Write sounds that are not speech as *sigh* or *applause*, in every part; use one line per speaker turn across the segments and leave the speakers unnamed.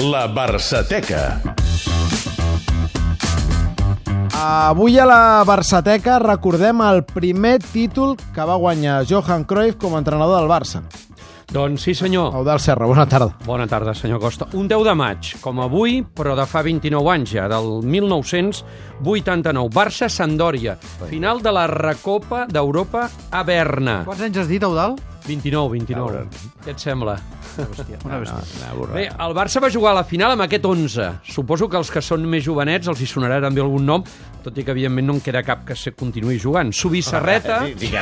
La Barçateca.
Avui a la Barçateca recordem el primer títol que va guanyar Johan Cruyff com a entrenador del Barça.
Doncs sí, senyor.
Eudal Serra, bona tarda.
Bona tarda, senyor Costa. Un 10 de maig, com avui, però de fa 29 anys ja, del 1989. Barça-Sandòria, final de la Recopa d'Europa a Berna.
Quants anys has dit, Eudal?
29, 29. Què et sembla?
Una bèstia.
Bé, el Barça va jugar a la final amb aquest 11. Suposo que els que són més jovenets els hi sonarà també algun nom, tot i que evidentment no en queda cap que se continuï jugant. Subissarreta...
Sí, sí.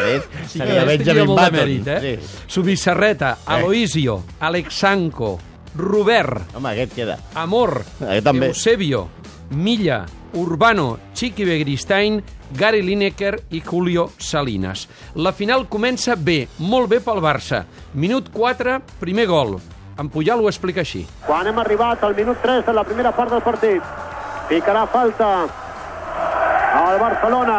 Sí, molt de
Button.
mèrit, eh?
Sí.
Subissarreta, Aloisio, Alexanco, Robert,
Home, aquest queda.
Amor,
Aquest també.
Eusebio, Milla, Urbano, Chiqui Begristain, Gary Lineker i Julio Salinas. La final comença bé, molt bé pel Barça. Minut 4, primer gol. En Puyol ho explica així.
quan hem arribat al minut 3 de la primera part del partit. Picarà falta al Barcelona.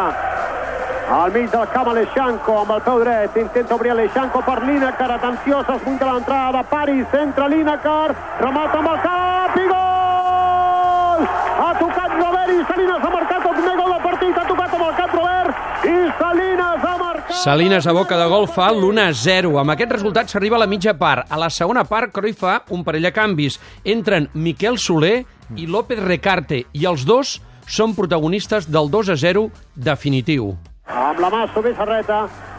Al mig del camp Aleixanco amb el peu dret. Intenta obrir Aleixanco per Lineker. Atenció, s'esmunta l'entrada Paris. Centra Lineker. Remata amb el cap i gol! Ha tocat Robert i Salinas ha marcat el primer gol del partit. Ha tocat amb el cap Robert i Salinas ha marcat...
Salinas a boca de gol fa l'1-0. Amb aquest resultat s'arriba a la mitja part. A la segona part, Cruyff fa un parell de canvis. Entren Miquel Soler i López Recarte, i els dos són protagonistes del 2-0 definitiu.
Amb la mà Subissarreta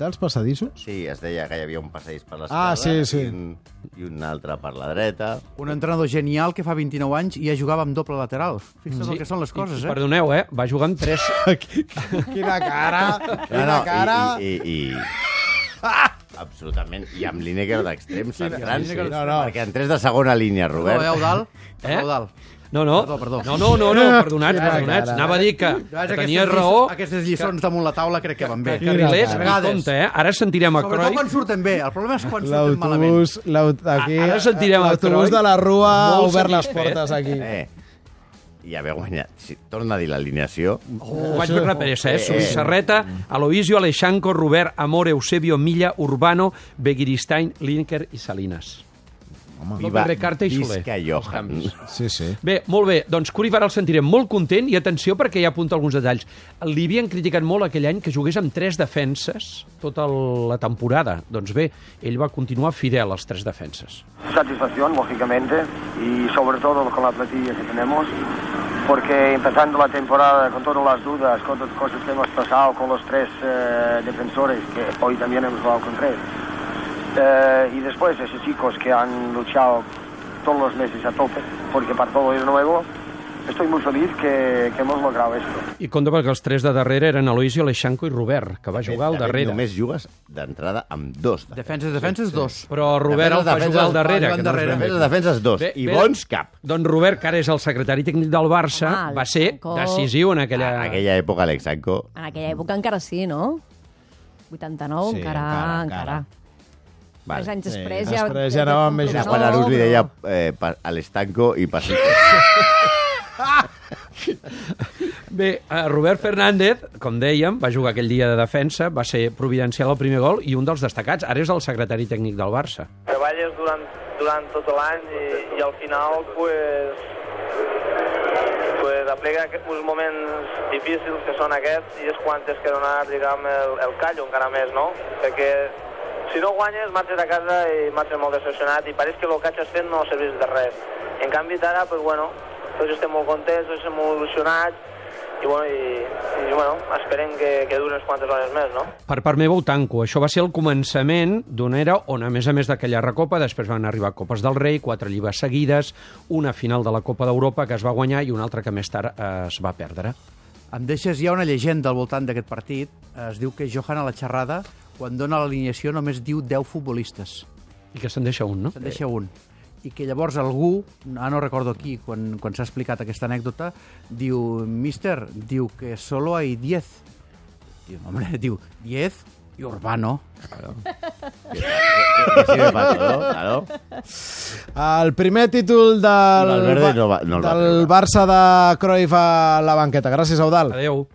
Dels passadissos? Sí, es deia que hi havia un passadís per
Ah,
l'esquerra
sí, sí.
I, un, i un altre per la dreta.
Un entrenador genial que fa 29 anys i ja jugava amb doble lateral. Fixa't sí. el que són les coses,
I,
eh?
Perdoneu, eh? Va jugar amb tres... *laughs*
Quina cara!
No,
Quina
no,
cara!
I, i, i, absolutament. I amb Lineker d'extrem centrant, sí.
Lineker- no, no.
Perquè en tres de segona línia, Robert.
eh, Eudal?
Eh?
Eudal.
No, no,
Perdó, perdó.
no, no, no, no perdonats,
Quina
perdonats.
cara.
Anava a dir que, que
aquestes
tenies raó,
Aquestes lliçons damunt la taula crec que van bé.
que i
cara.
compte, eh? Ara sentirem a
Sobretot quan surten bé. El problema és quan surten malament.
Aquí,
Ara sentirem
l'autobús
Cruyff.
de la Rua ha obert les portes aquí.
Eh, i haver guanyat. Si, torna a dir l'alineació.
Ho vaig fer represa, eh? Subissarreta, Aloisio, Aleixanco, Robert, Amor, Eusebio, Milla, Urbano, Begiristain, Lineker i Salinas. López Recarte i Soler.
Visca Johan.
Sí, sí.
Bé, molt bé. Doncs Cruyff ara el sentirem molt content i atenció perquè ja apunta alguns detalls. Li havien criticat molt aquell any que jugués amb tres defenses tota el- la temporada. Doncs bé, ell va continuar fidel als tres defenses.
satisfacción, lógicamente, y sobre todo con la plantilla que tenemos, porque empezando la temporada con todas las dudas, con todas las cosas que hemos pasado con los tres eh, defensores, que hoy también hemos jugado con tres, eh, y después esos chicos que han luchado todos los meses a tope, porque para todo es nuevo, estoy muy feliz que, que hemos logrado esto.
I compte perquè els tres de darrere eren Aloisio, Aleixanco i Robert, que va jugar al darrere.
Només jugues d'entrada amb dos.
Defenses, defenses, dos.
Però Robert el
Defenses,
jugar al darrere. Que no és
darrere.
Defenses, defenses, dos.
Bé,
I
bé.
bons, cap.
Doncs Robert, que ara és el secretari tècnic del Barça,
Home,
va ser decisiu en aquella...
En aquella època, Alexanco...
En aquella època encara sí, no? 89,
Sí,
encara,
encara,
encara.
encara.
Tres anys
Sí,
després ja...
després ja anàvem més
Era quan Arús li deia eh, pa- a l'estanco i Pasico. *laughs*
Bé, eh, Robert Fernández, com dèiem, va jugar aquell dia de defensa, va ser providencial al primer gol i un dels destacats. Ara és el secretari tècnic del Barça.
treballes durant, durant tot l'any i, i al final pues, pues aplega uns moments difícils que són aquests i és quan tens que donar diguem, el, el callo encara més, no? Perquè si no guanyes marxes a casa i marxes molt decepcionat i pareix que el que has fet no serveix de res. En canvi ara, pues, bueno, tots estem molt contents, tots estem molt il·lusionats i, bueno, i, i bueno, esperem que, que duri unes quantes hores més, no?
Per part meva ho tanco. Això va ser el començament d'una era on, a més a més d'aquella recopa, després van arribar Copes del Rei, quatre llibres seguides, una final de la Copa d'Europa que es va guanyar i una altra que més tard eh, es va perdre.
Em deixes ja una llegenda al voltant d'aquest partit. Es diu que Johan a la xerrada, quan dona l'alineació, només diu 10 futbolistes.
I que se'n deixa un, no?
Se'n deixa un. i que llavors algú, ah, no recordo qui, quan, quan s'ha explicat aquesta anècdota, diu, mister, diu que solo hay 10. Diu, hombre, *laughs* diu, 10 i Urbano.
Que sí me pasó, ¿no? Claro.
El primer títol del,
no va- no
del. Barça de Cruyff a la banqueta. Gràcies, Eudal.
Adéu.